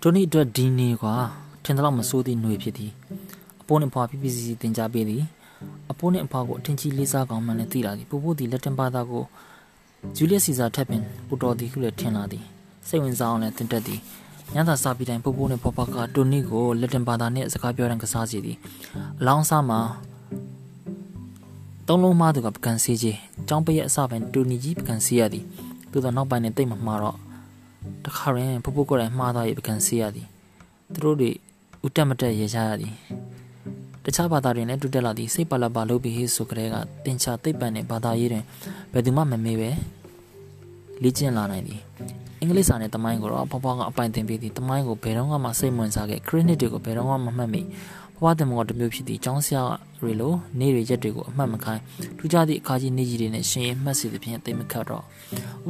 တိုနီအတွက်ဒီနေကွာထင်တယ်လို့မစိုးသည့်ຫນွေဖြစ်သည်အပိုးနှင့်ဖွာ PPCC တင် जा ပေးသည်အပိုးနှင့်အဖွာကိုအထင်ကြီးလေးစားကောင်းမှလည်းသိလာသည်ပို့ပို့သည်လက်တင်ပါသားကိုဂျူလီယက်စီဇာထက်ပင်ပူတော်သည်ဟုလည်းထင်လာသည်စိတ်ဝင်စားအောင်လည်းတင်တက်သည်ညသာစပြီးတိုင်းပို့ပို့နှင့်ဖွာဖွာကတိုနီကိုလက်တင်ပါသားနှင့်စကားပြောတဲ့ကစားစီသည်အလောင်းစားမှာသုံးလုံးမသူကပကံစီကြီးចောင်းပရဲ့အစပိုင်းတူနီကြီးပကံစီရသည်သို့သောနောက်ပိုင်းနဲ့တိတ်မမှားတော့တ ခါရင်ဖဖို့ကိုယ်တိုင်မှားသွားရပကံစီရသည်သူတို့တွေဥတက်မတက်ရေချရသည်တခြားဘာသာတွေနဲ့တူတက်လာသည်စိတ်ပါလာပါလို့ပြီးဟေးဆိုကြတဲ့ကတင်ချသိပ်ပန်တဲ့ဘာသာရေးတွင်ဘယ်သူမှမမေးပဲလေ့ကျင့်လာနိုင်သည်အင်္ဂလိပ်စာနဲ့တမိုင်းကိုတော့ဖွားဖွားကအပိုင်တင်ပေးသည်တမိုင်းကိုဘယ်တော့မှစိတ်ဝင်စားခဲ့ခရစ်နစ်တွေကိုဘယ်တော့မှမမှတ်မိ ဘဝတမောတမျိုးဖြစ်သည့်ကျောင်းဆရာတွေလိုနေရရက်တွေကိုအမှတ်မခိုင်းထူးခြားသည့်အခါကြီးနေကြီးတွေနဲ့ရှင်ရင်မှတ်စီသဖြင့်သိမခတ်တော့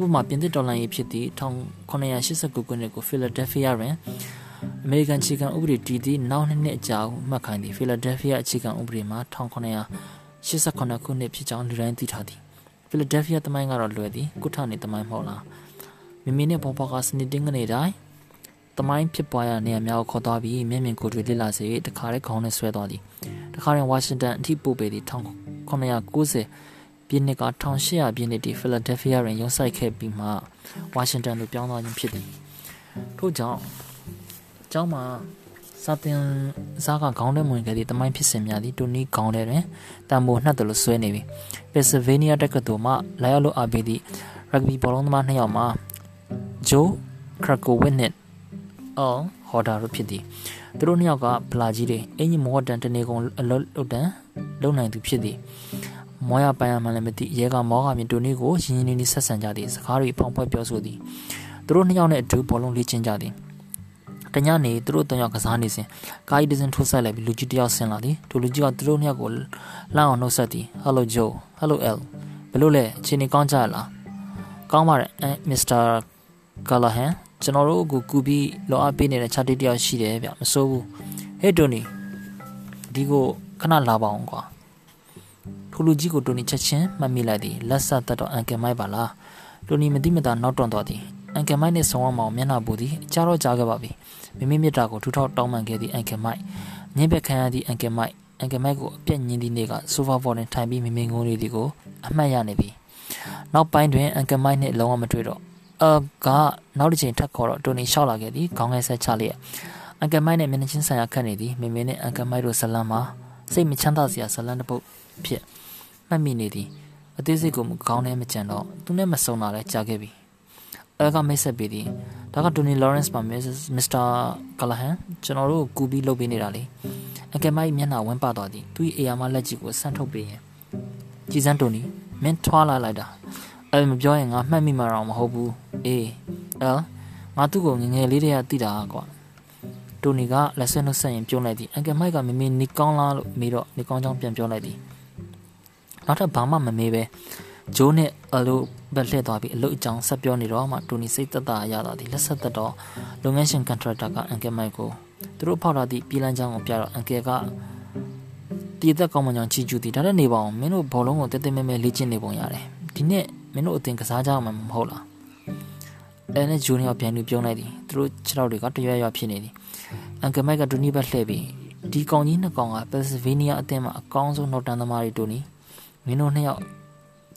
ဥပမာပြင်သစ်ဒေါ်လာရေးဖြစ်သည့်1989ခုနှစ်ကိုဖီလာဒဲဖီးယားတွင်အမေရိကန်ခြေခံဥပဒေတည်သည့်နောက်နှစ်နှစ်အကြာမှတ်ခိုင်းသည့်ဖီလာဒဲဖီးယားအခြေခံဥပဒေမှာ1989ခုနှစ်ဖြစ်ကြောင်းလူတိုင်းသိထားသည်ဖီလာဒဲဖီးယားတမိုင်းကတော့လွယ်သည်ကုထနေတမိုင်းမဟုတ်လားမိမိနဲ့ပေါ်ပေါ်ကစနစ်တင်းကနေတိုင်း တမိုင်းဖြစ်ပွားရနေရာများကိုခေါ်သွားပြီးမျက်မြင်ကိုယ်တွေ့လေ့လာစေတခါတည်းခေါင်းနဲ့ဆွဲသွားသည်တခါရင်ဝါရှင်တန်အထိပို့ပေသည့်1990ပြည့်နှစ်က1800ပြည့်နှစ်တည်းဖီလာဒဲဖီးယားတွင်ရုံးဆိုင်ခဲ့ပြီးမှဝါရှင်တန်သို့ပြောင်းသွားခြင်းဖြစ်သည်ထို့ကြောင့်ကျောင်းမှာစာသင်စားကခေါင်းထဲဝင်ခဲ့သည့်တမိုင်းဖြစ်စဉ်များသည်တူနီခေါင်းထဲတွင်တံမိုးနှက်တယ်လို့ဆွဲနေပြီပက်ဆယ်ဗေးနီးယားတက္ကသိုလ်မှလာရောက်လို့အားပေးသည့်ရဂဘီဘောလုံးသမားနှစ်ယောက်မှာဂျိုခရကိုဝစ်နစ် အော်ဟော်ဒါတို့ဖြစ်သည်သူတို့နှစ်ယောက်ကဗလာကြီးတွေအင်ကြီးမော်ဒန်တနေကုန်အလုပ်လုပ်တန်လုံနိုင်သူဖြစ်သည်မောရပန်းရမှလည်းမသိရဲကမောကမြင်တူနီကိုရင်းရင်းနှီးနှီးဆက်ဆံကြသည်စကားတွေဖောင်ဖွဲ့ပြောဆိုသည်သူတို့နှစ်ယောက်နဲ့အတူဘောလုံးလေ့ကျင့်ကြသည်တညနေသူတို့တယောက်ကစားနေစဉ်ကားကြီးတစ်စင်းထိုးဆက်လိုက်ပြီးလူကြီးတယောက်ဆင်းလာသည်သူလူကြီးကသူတို့နှစ်ယောက်ကိုလှမ်းအောင်နှုတ်ဆက်သည် Hello Joe Hello L ဘယ်လိုလဲအချိန်ကောင်းကြလားကောင်းပါတယ်အဲ Mr. Callahan ကျွန်တော်တို့ကိုကူပြီးလောအားပေးနေတဲ့ chat တယောက်ရှိတယ်ဗျမစိုးဘူးဟေးတိုနီဒီကိုခဏလာပါအောင်ကွာထိုလူကြီးကိုတိုနီချက်ချင်းမှတ်မိလိုက်သည်လက်ဆက်သက်တော့အန်ကယ်မိုက်ပါလားတိုနီမတိမတာနောက်တွန့်သွားသည်အန်ကယ်မိုက်နှင့်ဆောင်းအောင်မျက်နှာပူသည်ကြားတော့ကြားခဲ့ပါပြီမိမိမြတ်တာကိုထူထောက်တောင်းပန်ခဲ့သည့်အန်ကယ်မိုက်ညင်ဘက်ခံရသည့်အန်ကယ်မိုက်အန်ကယ်မိုက်ကိုအပြက်ညင်းသည့်နေ့ကဆိုဖာပေါ်တွင်ထိုင်ပြီးမိမိငိုးနေသည်ကိုအမှတ်ရနေပြီနောက်ပိုင်းတွင်အန်ကယ်မိုက်နှင့်လုံးဝမတွေ့တော့ အာကနောက်တစ်ချိန်ထပ်ခေါ်တော့တိုနီရှောက်လာခဲ့သည်ခေါင်းငယ်ဆက်ချလျက်အန်ကယ်မိုက်နဲ့မျက်နှာချင်းဆိုင်ရာခတ်နေသည်မိမိနဲ့အန်ကယ်မိုက်တို့ဇလန်မှာစိတ်မချမ်းသာစရာဇလန်တစ်ပုတ်ဖြစ်မှတ်မိနေသည်အသေးစိတ်ကိုမကောင်းနဲ့မကြံတော့သူနဲ့မဆုံတာလဲကြာခဲ့ပြီအဲကမိတ်ဆက်ပြီးသည်ဒါကတိုနီလော်ရန့်စ်ပါမစ္စတာကလာဟန်ကျွန်တော်တို့ကူပြီးလုပ်ပေးနေတာလေအန်ကယ်မိုက်မျက်နှာဝန်းပသွားသည်သူ့အေယာမလက်ကြီးကိုဆန့်ထုတ်ပေးရင်ကြည်စမ်းတိုနီမင်းထွားလာလိုက်တာ အဲ့မပြောရင်ငါမှတ်မိမှာတော့မဟုတ်ဘူးအေးအဲငါသူ့ကိုငငယ်လေးတည်းကတိတာကွာတိုနီကလက်ဆွဲနှုတ်ဆက်ရင်ပြုံးလိုက်သည်အန်ကယ်မိုက်ကမမေနေကောင်းလားလို့မေးတော့နေကောင်းချောင်းပြန်ပြောလိုက်သည်နောက်ထပ်ဘာမှမမေးပဲဂျိုးနဲ့အလိုဘက်လှည့်သွားပြီးအလုပ်အကြောင်းဆက်ပြောနေတော့မှတိုနီစိတ်သက်သာရတော့သည်လက်ဆက်သက်တော့လုပ်ငန်းရှင်ကန်ထရက်တာကအန်ကယ်မိုက်ကိုသူတို့ဖောက်ထားသည့်ပြည်လန်းချောင်းကိုပြတော့အန်ကယ်ကတည်သက်ကောင်းမွန်ကြောင်ချီကျူးသည်ဒါနဲ့နေပါအောင်မင်းတို့ဘောလုံးကိုတဲတဲမဲမဲလေ့ကျင့်နေပုံရတယ်ဒီနေ့ မင်းတို့အတင်ကစားကြမှာမဟုတ်လားအဲနဲ့ဂျူနီယာပြန်ပြီးပြုံးလိုက်သည်သူတို့ခြေထောက်တွေကတရွရွဖြစ်နေသည်အန်ကယ်မိုက်ကဒူနီဘက်လှည့်ပြီးဒီကောင်ကြီးနှစ်ကောင်ကပက်ဆဗေးနီးယားအသင်းမှာအကောင်းဆုံးနှုတ်တန်းသမားတွေတို့နီမင်းတို့နှစ်ယောက်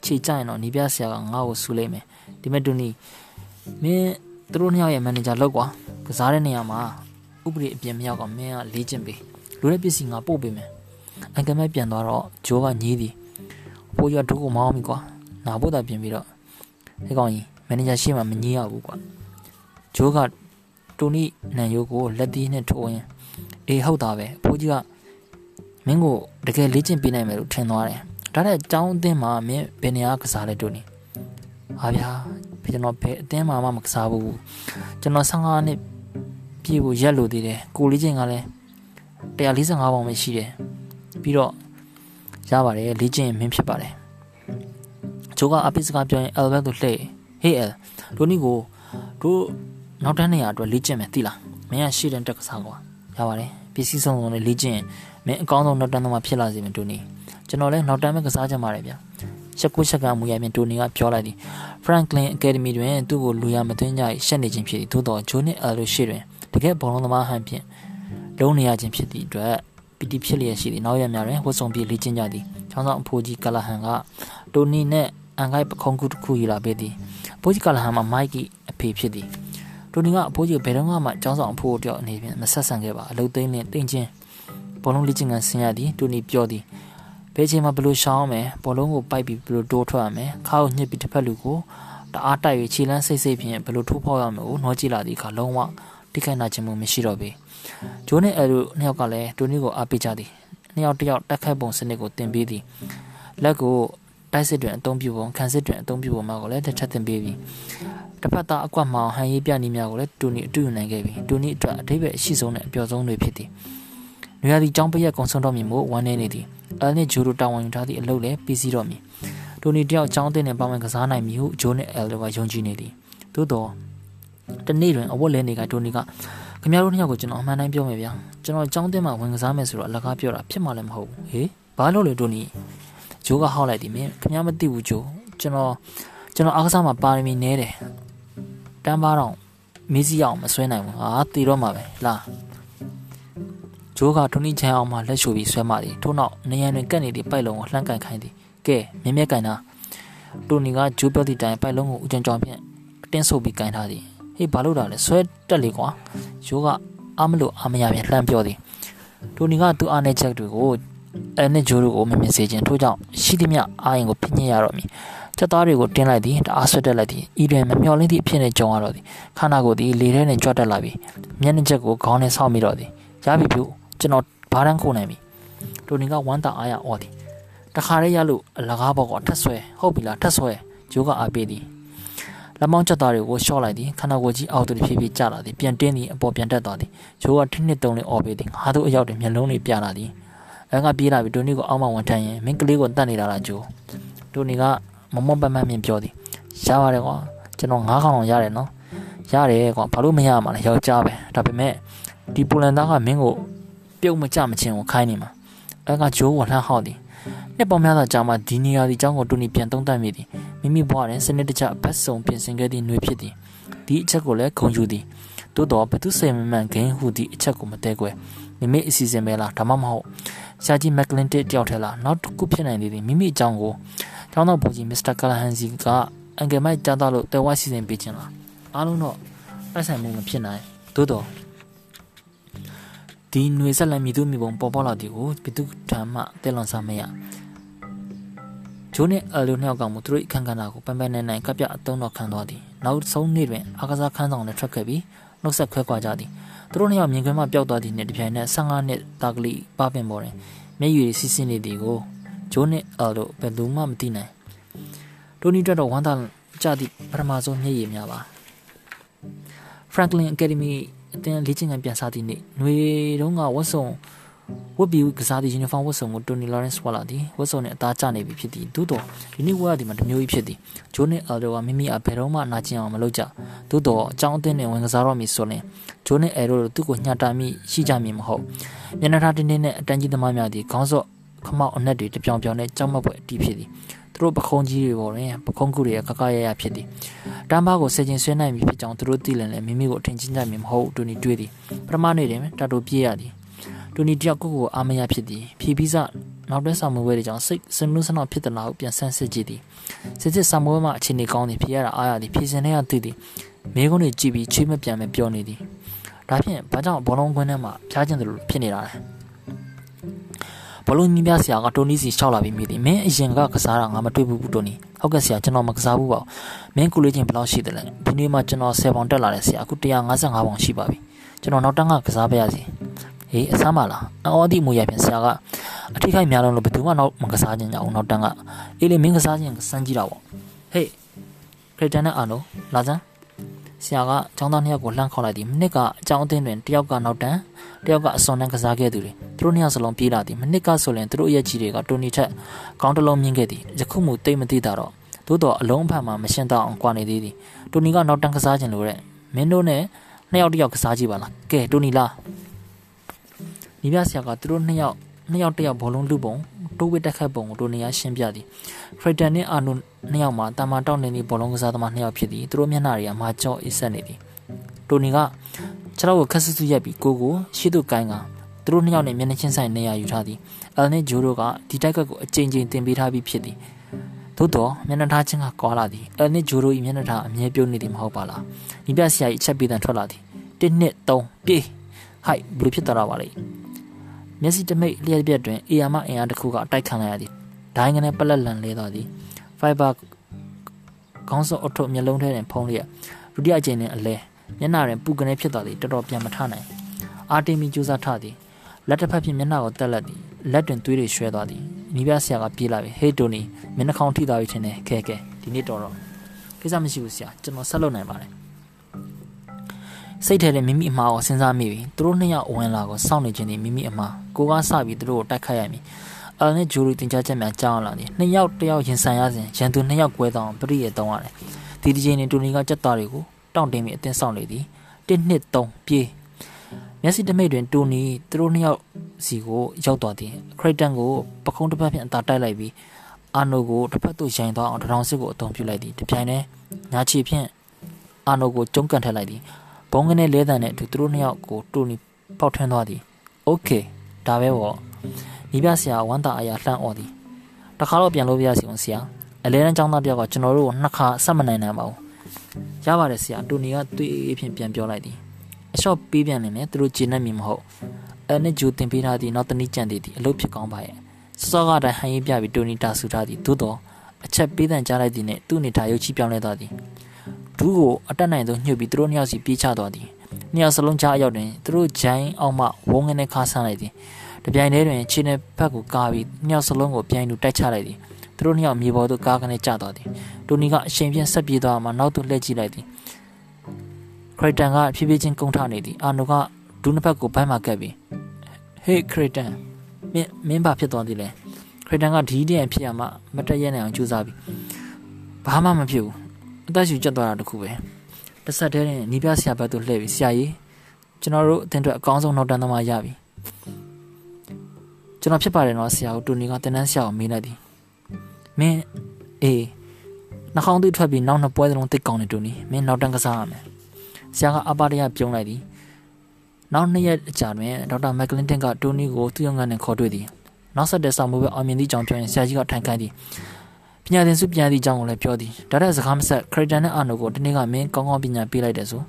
ခြေကြရင်တော့နီးပြဆရာကငါ့ကိုဆူလိုက်မယ်ဒီမဲ့ဒူနီမင်းသူတို့နှစ်ယောက်ရဲ့မန်နေဂျာလောက်ကွာကစားတဲ့နေရာမှာဥပဒေအပြင်မရောက်ကမင်းကလေ့ကျင့်ပေးလူတဲ့ပစ္စည်းငါပို့ပေးမယ်အန်ကယ်မိုက်ပြန်သွားတော့ဂျိုးကညည်းသည်အဖိုးကြီးကဒုက္ခမောင်းပြီကွာ နာဖို့တာပြင်ပြီးတော့ဒီကောင်ကြီးမန်နေဂျာရှေ့မှာမငြင်းရဘူးကွာဂျိုးကတိုနီနန်ယိုကိုလက်သီးနဲ့ထိုးရင်အေးဟုတ်တာပဲအဖိုးကြီးကမင်းကိုတကယ်လေ့ကျင့်ပေးနိုင်မယ်လို့ထင်သွားတယ်ဒါနဲ့အကြောင်းအသင်းမှာမင်းဘယ်နေရာကစားလဲတိုနီဟာဗျာကျွန်တော်ဘယ်အသင်းမှာမှမကစားဘူးကျွန်တော်15နှစ်ပြည့်ဖို့ရက်လို့သေးတယ်ကိုလေးချင်းကလည်း145ပေါင်ပဲရှိတယ်ပြီးတော့ရပါတယ်လေ့ကျင့်မင်းဖြစ်ပါတယ် ဂျိုကအပိစကားပြောရင် Albert ကိုလှည့် Hey L ဒိုနီကိုတို့နောက်တန်းနေရာအတွက်လေ့ကျင့်မယ်သိလားမင်းကရှေ့တန်းတက်ကစားကွာရပါတယ်ပစ္စည်းစုံစုံနဲ့လေ့ကျင့်မင်းအကောင်းဆုံးနောက်တန်းသမားဖြစ်လာစေမယ်ဒိုနီကျွန်တော်လည်းနောက်တန်းပဲကစားကြမှာတယ်ဗျချက်ကုချက်ကမူရပြင်ဒိုနီကပြောလိုက်သည် Franklin Academy တွင်သူ့ကိုလူရမသွင်းကြရှက်နေခြင်းဖြစ်သည်သို့တော်ဂျိုနစ်အယ်လိုရှိတွင်တကယ်ဘောလုံးသမားဟန်ဖြင့်လုံးနေရခြင်းဖြစ်သည့်အတွက်ပီတီဖြစ်လျက်ရှိသည့်နောက်ရက်များတွင်ဝတ်စုံပြေးလေ့ကျင့်ကြသည်ချောင်းဆောင်အဖိုးကြီးကလဟန်ကတိုနီနှင့် အန်ဂိုက်ပခုံးကူတစ်ခုယူလာပေးသည်အဖိုးကြီးကလဟန်မှာမိုက်ကီအဖေဖြစ်သည်တိုနီကအဖိုးကြီးဘယ်တော့မှချောင်းဆောင်အဖိုးတယောက်အနေဖြင့်မဆက်ဆံခဲ့ပါအလုသိန်းနှင့်တင်ချင်းဘောလုံးလေ့ကျင့်ခန်းဆင်းရသည်တိုနီပြောသည်ဘယ်ချိန်မှာဘယ်လိုရှောင်းအောင်မယ်ဘောလုံးကိုပိုက်ပြီးဘယ်လိုတိုးထွက်ရမယ်ခါကိုညှစ်ပြီးတစ်ဖက်လူကိုတအားတိုက်၍ခြေလန်းစိတ်စိတ်ဖြင့်ဘယ်လိုထိုးဖောက်ရမလဲကိုနှောကြည့်လာသည့်အခါလုံးဝတိခိုင်နာခြင်းမရှိတော့ပေဂျိုးနဲ့အဲလိုနှစ်ယောက်ကလည်းတိုနီကိုအားပေးကြသည်နှစ်ယောက်တစ်ယောက်တက်ခတ်ပုံစနစ်ကိုတင်ပေးသည်လက်ကို တိုက်စစ်တွင်အသုံးပြုပုံခံစစ်တွင်အသုံးပြုပုံများကိုလည်းတစ်ချက်တင်ပေးပြီးတစ်ဖက်သားအကွက်မှောင်ဟန်ရေးပြနည်းများကိုလည်းတူနီအတူယူနိုင်ခဲ့ပြီတူနီအတွက်အထိပ္ပယ်အရှိဆုံးနဲ့အပျော်ဆုံးတွေဖြစ်သည်နွေရာသီကျောင်းပရက်ကုံဆုံးတော့မြင်မို့ဝမ်းနေနေသည်အဲနဲ့ဂျိုးတို့တာဝန်ယူထားသည့်အလုပ်လည်းပြီးစီးတော့မည်တိုနီတယောက်အကြောင်းအသင်းနဲ့ပေါင်းမကစားနိုင်မည်ဟုဂျိုးနဲ့အယ်လိုကယုံကြည်နေသည်သို့တော့တနေ့တွင်အဝတ်လဲနေကတိုနီကခင်ဗျားတို့နှစ်ယောက်ကိုကျွန်တော်အမှန်တိုင်းပြောမယ်ဗျာကျွန်တော်အကြောင်းအသင်းမှာဝင်ကစားမယ်ဆိုတော့အလကားပြောတာဖြစ်မှလည်းမဟုတ်ဘူးဟေးဘာလို့လဲတိုနီ ဂျိုးကဟောက်လိုက်သည်မင်းခင်ဗျားမသိဘူးဂျိုးကျွန်တော်ကျွန်တော်အားကစားမှာပါရမီနဲတယ်တန်းပါတော့မီးစီအောင်မဆွဲနိုင်ဘူးဟာတည်တော့မှာပဲလားဂျိုးကထုံနီချန်အောင်မှလက်ရှို့ပြီးဆွဲမှသည်ထို့နောက်နေရန်တွင်ကပ်နေသည့်ပိုက်လုံးကိုလှမ်းကန်ခိုင်းသည်ကဲမြဲမြဲကန်တာတိုနီကဂျိုးပြောသည့်တိုင်ပိုက်လုံးကိုဦးချန်ကြောင်ဖြင့်အတင်းဆုပ်ပြီးကန်ထားသည်ဟေးဘာလို့တာလဲဆွဲတက်လေကွာဂျိုးကအားမလို့အားမရပြန်လှမ်းပြောသည်တိုနီကသူ့အားနဲ့ချက်တွေကို အဲနဲ့ဂျိုးတို့ကိုမမြင်စေခြင်းထို့ကြောင့်ရှိသမျှအားရင်ကိုဖိညစ်ရတော့မည်ချက်သားတွေကိုတင်းလိုက်သည်တအားဆွတ်တက်လိုက်သည်ဤတွင်မမျော်လင့်သည့်အဖြစ်နဲ့ကြုံရတော့သည်ခန္ဓာကိုယ်သည်လေထဲနဲ့ကြွတက်လာပြီးမျက်နှာချက်ကိုခေါင်းနဲ့ဆောက်မိတော့သည်ရပြီဖြူကျွန်တော်ဘာတန်းခုန်နိုင်ပြီတိုနီကဝမ်းသာအားရအော်သည်တခါတည်းရလို့အလကားဘောကထက်ဆွဲဟုတ်ပြီလားထက်ဆွဲဂျိုးကအားပေးသည်လက်မောင်းချက်သားတွေကိုရှော့လိုက်သည်ခန္ဓာကိုယ်ကြီးအောက်သို့ဖြည်းဖြည်းကျလာသည်ပြန်တင်းသည်အပေါ်ပြန်တက်သွားသည်ဂျိုးကထင်းနှစ်တုံးလေးအော်ပေးသည်ငါတို့အရောက်တွင်မျက်လုံးတွေပြလာသည် အဲကပြေးလာပြီးတိုနီကိုအောက်မှဝန်ထမ်းရင်မင်းကလေးကိုတတ်နေတာလားဂျိုးတိုနီကမမောပန်းပန်းမြင်ပြောသည်ရပါတယ်ကွာကျွန်တော်9000အောင်ရတယ်နော်ရတယ်ကွာဘာလို့မရမှာလဲယောက်ျားပဲဒါပေမဲ့ဒီပူလန်သားကမင်းကိုပြုတ်မကြမချင်းကိုခိုင်းနေမှာအဲကဂျိုးကိုလှမ်းဟောက်သည်နှစ်ပေါင်းများစွာကြာမှဒီနေရာဒီအကြောင်းကိုတူနီပြန်သုံးသပ်မိသည်မိမိဘဝတွင်စနစ်တကျဘတ်စုံပြင်ဆင်ခဲ့သည့်ຫນွေဖြစ်သည်ဒီအချက်ကိုလည်းဂုဏ်ယူသည်သို့တော်ဘသူစိတ်မမှန်ခင်ဟုသည့်အချက်ကိုမတဲကွယ်မိမိအစီအစဉ်ပဲလားဒါမှမဟုတ် ရှာကြီးမက်ကလင်တစ်တယောက်ထဲလားနောက်တစ်ခုဖြစ်နိုင်သေးသည်မိမိအကြောင်းကိုကျောင်းတော်ဘုကြီးမစ္စတာကလဟန်စီကအန်ကယ်မိုက်ကြားတော့လို့တဲဝါစီစဉ်ပေးခြင်းလားအားလုံးတော့တိုက်ဆိုင်မှုမဖြစ်နိုင်သို့တော်ဒီຫນွေဆက်လက်မြည်သူမိဘပေါ်ပေါ်လာသည်ကိုဘီသူထမ်းမှတဲလွန်စားမရဂျိုးနဲ့အယ်လိုနှစ်ယောက်ကမှသူတို့အခန်းကဏ္ဍကိုပန်းပန်းနဲ့နိုင်ကပြအသုံးတော်ခံသွားသည်နောက်ဆုံးနေ့တွင်အားကစားခန်းဆောင်နဲ့ထွက်ခဲ့ပြီးနှုတ်ဆက်ခွဲခွာကြသည် သူတို့နှစ်ယောက်မြင်ကွင်းမှပျောက်သွားသည့်နေ့တစ်ပြိုင်နက်15နှစ်တာကလေးပပင်ပေါ်တွင်မျက်ရည်စီးဆင်းနေသည်ကိုဂျိုးနဲ့အယ်လိုဘယ်သူမှမသိနိုင်တိုနီတက်တော့ဝမ်းသာကြသည့်ပထမဆုံးမျက်ရည်များပါ Franklin Academy အတင်းလေ့ကျင့်ခန်းပြန်စားသည့်နေ့ຫນွေတုန်းကဝတ်စုံ ဝတ်ပြီးကစားသည့် uniform ဝတ်စုံကို Tony Lawrence ဝတ်လာသည်ဝတ်စုံနဲ့အသားကျနေပြီဖြစ်သည်သို့တော့ဒီနေ့ဝတ်ရသည်မှာတမျိုးကြီးဖြစ်သည်ဂျိုးနဲ့အယ်ဒိုကမိမိအဘယ်တော့မှနာကျင်အောင်မလုပ်ကြသို့တော့အကြောင်းအသင်းနဲ့ဝင်ကစားတော့မည်ဆိုရင်ဂျိုးနဲ့အယ်ဒိုတို့သူ့ကိုညှတာမိရှိကြမည်မဟုတ်မျက်နှာထားတင်းတင်းနဲ့အတန်းကြီးသမားများသည်ခေါင်းစော့ခမောက်အနက်တွေတပြောင်ပြောင်နဲ့ကြောက်မက်ပွဲအတီးဖြစ်သည်သူတို့ပခုံးကြီးတွေပေါ်တွင်ပခုံးကူတွေကကကရရဖြစ်သည်တမ်းပါကိုဆယ်ကျင်ဆွဲနိုင်ပြီဖြစ်ကြောင်းသူတို့သိလင်လည်းမိမိကိုအထင်ကြီးကြမည်မဟုတ်တူနီတွေးသည်ပထမနေ့တွင်တာတိုပြေးရသည် တူနီတယောက်ကိုကိုအာမရဖြစ်သည်ဖြီးပြီးစနောက်တွဲဆောင်မွေးဝဲတွေကြောင့်စိတ်စနုစနောက်ဖြစ်သလားဟုပြန်ဆန်းစစ်ကြည့်သည်စစ်စစ်ဆောင်မွေးမှအခြေအနေကောင်းသည်ဖြေရတာအားရသည်ဖြေစင်ထဲကသိသည်မိကုန်းတွေကြည့်ပြီးချွေးမပြန်မပြောနေသည်ဒါဖြင့်ဘာကြောင့်ဘောလုံးကွင်းထဲမှာဖျားကျင်တယ်လို့ဖြစ်နေတာလဲဘလုံးကြီးပြဆရာကတိုနီစီရှောက်လာပြီးမိသည်မင်းအရင်ကကစားတာငါမတွေ့ဘူးတိုနီဟုတ်ကဲ့ဆရာကျွန်တော်မကစားဘူးပါမင်းကူလေးချင်းဘယ်လောက်ရှိတယ်လဲဒီနေ့မှကျွန်တော်10ပေါင်တက်လာတယ်ဆရာအခု155ပေါင်ရှိပါပြီကျွန်တော်နောက်တန်းကကစားပါရစီ ဟေးအဆမ်းပါလားအော်ဒီမူရပြန်ဆရာကအထိခိုက်များလုံးလို့ဘယ်သူမှနောက်မကစားခြင်းကြအောင်နောက်တန်းကအေးလေမင်းကစားခြင်းစမ်းကြည့်တာပေါ့ဟေးခရစ်တန်နဲ့အာနိုလာစမ်းဆရာကကျောင်းသားနှစ်ယောက်ကိုလှမ်းခေါ်လိုက်သည်မိနစ်ကအကြောင်းအသင်းတွင်တယောက်ကနောက်တန်းတယောက်ကအစွန်တန်းကစားခဲ့သူတွေသူတို့နှစ်ယောက်စလုံးပြေးလာသည်မိနစ်ကဆိုရင်သူတို့ရဲ့ကြီးတွေကတိုနီထက်ကောင်းတလုံးမြင့်ခဲ့သည်ယခုမှတိတ်မသိတာတော့သို့တော့အလုံးအဖက်မှာမရှင်းတော့အောင်ကွာနေသေးသည်တိုနီကနောက်တန်းကစားခြင်းလို့တဲ့မင်းတို့နဲ့နှစ်ယောက်တယောက်ကစားကြည့်ပါလားကဲတိုနီလား နီးပြဆရာကသူတို့နှစ်ယောက်နှစ်ယောက်တယောက်ဘောလုံးလူပုံတိုးဝစ်တက်ခတ်ပုံကိုတိုနီယာရှင်းပြသည်ဖရစ်တန်နဲ့အာနိုနှစ်ယောက်မှာတာမာတောက်နေသည့်ဘောလုံးကစားသမားနှစ်ယောက်ဖြစ်သည်သူတို့မျက်နှာတွေကမာကြော့အစ်ဆက်နေသည်တိုနီကခြေထောက်ကိုခက်ဆူဆူရိုက်ပြီးကိုကိုရှေ့သို့ကိုင်းကသူတို့နှစ်ယောက်နဲ့မျက်နှာချင်းဆိုင်နေရာယူထားသည်အယ်နဲ့ဂျိုးတို့ကဒီတိုက်ကတ်ကိုအကြိမ်ကြိမ်တင်ပေးထားပြီးဖြစ်သည်သို့တော့မျက်နှာထားချင်းကကွာလာသည်အယ်နဲ့ဂျိုးတို့၏မျက်နှာထားအမြဲပြုံးနေသည်မဟုတ်ပါလားဒီပြဆရာကြီးအချက်ပေးတန်ထွက်လာသည်1နှစ်3ပြေးဟိုက်ဘလို့ဖြစ်သွားတာပါလေ မျက်စိတမိတ်လျက်ပြက်တွင်အေယာမအင်အားတစ်ခုကအတိုက်ခံလိုက်ရသည်ဒိုင်းကနေပလက်လန်လဲသွားသည်ဖိုင်ဘာခေါင်းစုပ်အထုပ်မျက်လုံးထဲတွင်ဖုံးလျက်ဒုတိယအကြိမ်တွင်အလဲမျက်နှာတွင်ပူကနေဖြစ်သွားသည်တော်တော်ပြန်မထနိုင်အာတီမီကြိုးစားထသည်လက်တစ်ဖက်ဖြင့်မျက်နှာကိုတက်လက်သည်လက်တွင်သွေးတွေရွှဲသွားသည်နီးပြဆရာကပြေးလာပြီဟေးတိုနီမျက်နှာခေါင်းထိသွားပြီထင်တယ်ခဲခဲဒီနေ့တော်တော့ကိစ္စမရှိဘူးဆရာကျွန်တော်ဆက်လုပ်နိုင်ပါတယ်စိတ်ထဲနဲ့မိမိအမှားကိုစဉ်းစားမိပြီသူတို့နှစ်ယောက်ဝင်လာကိုစောင့်နေခြင်းဒီမိမိအမှား ကိုကစပြီးသူတို့ကိုတိုက်ခိုက်ရမည်အာနဲ့ဂျူရီတင်ကြားချက်များကြားလာသည်နှစ်ယောက်တစ်ယောက်ရင်ဆိုင်ရစဉ်ရန်သူနှစ်ယောက်ကွဲသောပရိယေတုံးရတယ်ဒီဒီဂျင်းနဲ့တူနီကကြက်သားတွေကိုတောင့်တင်းပြီးအသင်းဆောင်လေသည်1နှစ်3ပြေးမျက်စိတမိတ်တွင်တူနီသူတို့နှစ်ယောက်စီကိုရောက်သွားသည်ခရစ်တန်ကိုပခုံးတစ်ဖက်ဖြင့်အသာတိုက်လိုက်ပြီးအာနိုကိုတစ်ဖက်သို့ရိုင်သွားအောင်ထောင်စစ်ကိုအုံပြုလိုက်သည်တပြိုင်တည်းညာချီဖြင့်အာနိုကိုကျုံးကန်ထက်လိုက်သည်ဘုံကနေလဲတန်နဲ့အတူသူတို့နှစ်ယောက်ကိုတူနီပေါက်ထွန်းသွားသည် okay ဒါပဲပေါ့ညီပြဆရာဝမ်းသာအရာလှမ်းអော်သည်တခါတော့ပြန်လို့ပြရစီအောင်ဆရာအလဲတန်းចောင်းသားတယောက်ကကျွန်တော်တို့ကိုနှစ်ခါဆက်မနိုင်နိုင်ပါဘူးရပါတယ်ဆရာတူနီကတွေးအေးဖြင့်ပြန်ပြောလိုက်သည်အလျှော့ပေးပြန်နေတယ်သူတို့ဂျင်းနဲ့မြင်မဟုတ်အဲနဲ့ဂျူတင်ပေးထားသည့်နောက်တနည်းကြံသေးသည်အလုပ်ဖြစ်ကောင်းပါရဲ့စောကတိုင်းဟန်ရေးပြပြီးတူနီတာဆူထားသည်သို့တော့အချက်ပေးတန်ကြားလိုက်သည်နှင့်သူ့အနေထားရုပ်ချပြောင်းလဲသွားသည်ဒူးကိုအတက်နိုင်ဆုံးညှို့ပြီးသူတို့နှစ်ယောက်စီပြေးချသွားသည် နှစ်ယောက်စလုံးချအရောက်တွင်သူတို့ဂျိုင်းအောင်မှဝုန်းငနဲ့ခါဆန်းလိုက်သည်တပြိုင်တည်းတွင်ခြေနဲ့ဖက်ကိုကားပြီးနှစ်ယောက်စလုံးကိုပြိုင်တူတိုက်ချလိုက်သည်သူတို့နှစ်ယောက်မြေပေါ်သို့ကားကနေကျသွားသည်တူနီကအရှင်ပြင်းဆက်ပြေးသွားမှနောက်သို့လှည့်ကြည့်လိုက်သည်ခရစ်တန်ကဖြည်းဖြည်းချင်းကုန်းထနေသည်အာနိုကဒူးနှစ်ဖက်ကိုဘိုင်းမှာကပ်ပြီးဟေးခရစ်တန်မင်းမင်းဘာဖြစ်သွားသည်လဲခရစ်တန်ကဒီတည်းဖြစ်ရမှမတည့်ရနိုင်အောင်ကြိုးစားပြီးဘာမှမဖြစ်ဘူးအသက်ရှူကျက်သွားတာတခုပဲ တစ်ဆက်တည်းနဲ့နီးပြဆရာဘက်သို့လှည့်ပြီးဆရာကြီးကျွန်တော်တို့အသင်အတွက်အကောင်းဆုံးနောက်တန်းသမားရပြီကျွန်တော်ဖြစ်ပါတယ်နော်ဆရာကိုတူနီကတင်တန်းဆရာကိုမေးလိုက်သည်မင်းအေးနှာခေါင်းသွေးထွက်ပြီးနောက်နှစ်ပွဲစလုံးတိတ်ကောင်းနေတူနီမင်းနောက်တန်းကစားရမယ်ဆရာကအပါတရပြုံးလိုက်သည်နောက်နှစ်ရက်အကြာတွင်ဒေါက်တာမက်ကလင်တင်ကတိုနီကိုသူ့ရုံးကနေခေါ်တွေ့သည်နောက်ဆက်တဲ့ဆောင်မှုပဲအောင်မြင်သည့်ကြောင့်ပြောရင်ဆရာကြီးကထိုင်ခိုင်းသည် ပညာသင်စုပြန်သည့်အကြောင်းကိုလည်းပြောသည်ဒါတဲ့စကားမဆက်ခရစ်တန်နဲ့အာနိုကိုဒီနေ့ကမင်းကောင်းကောင်းပညာပေးလိုက်တယ်ဆို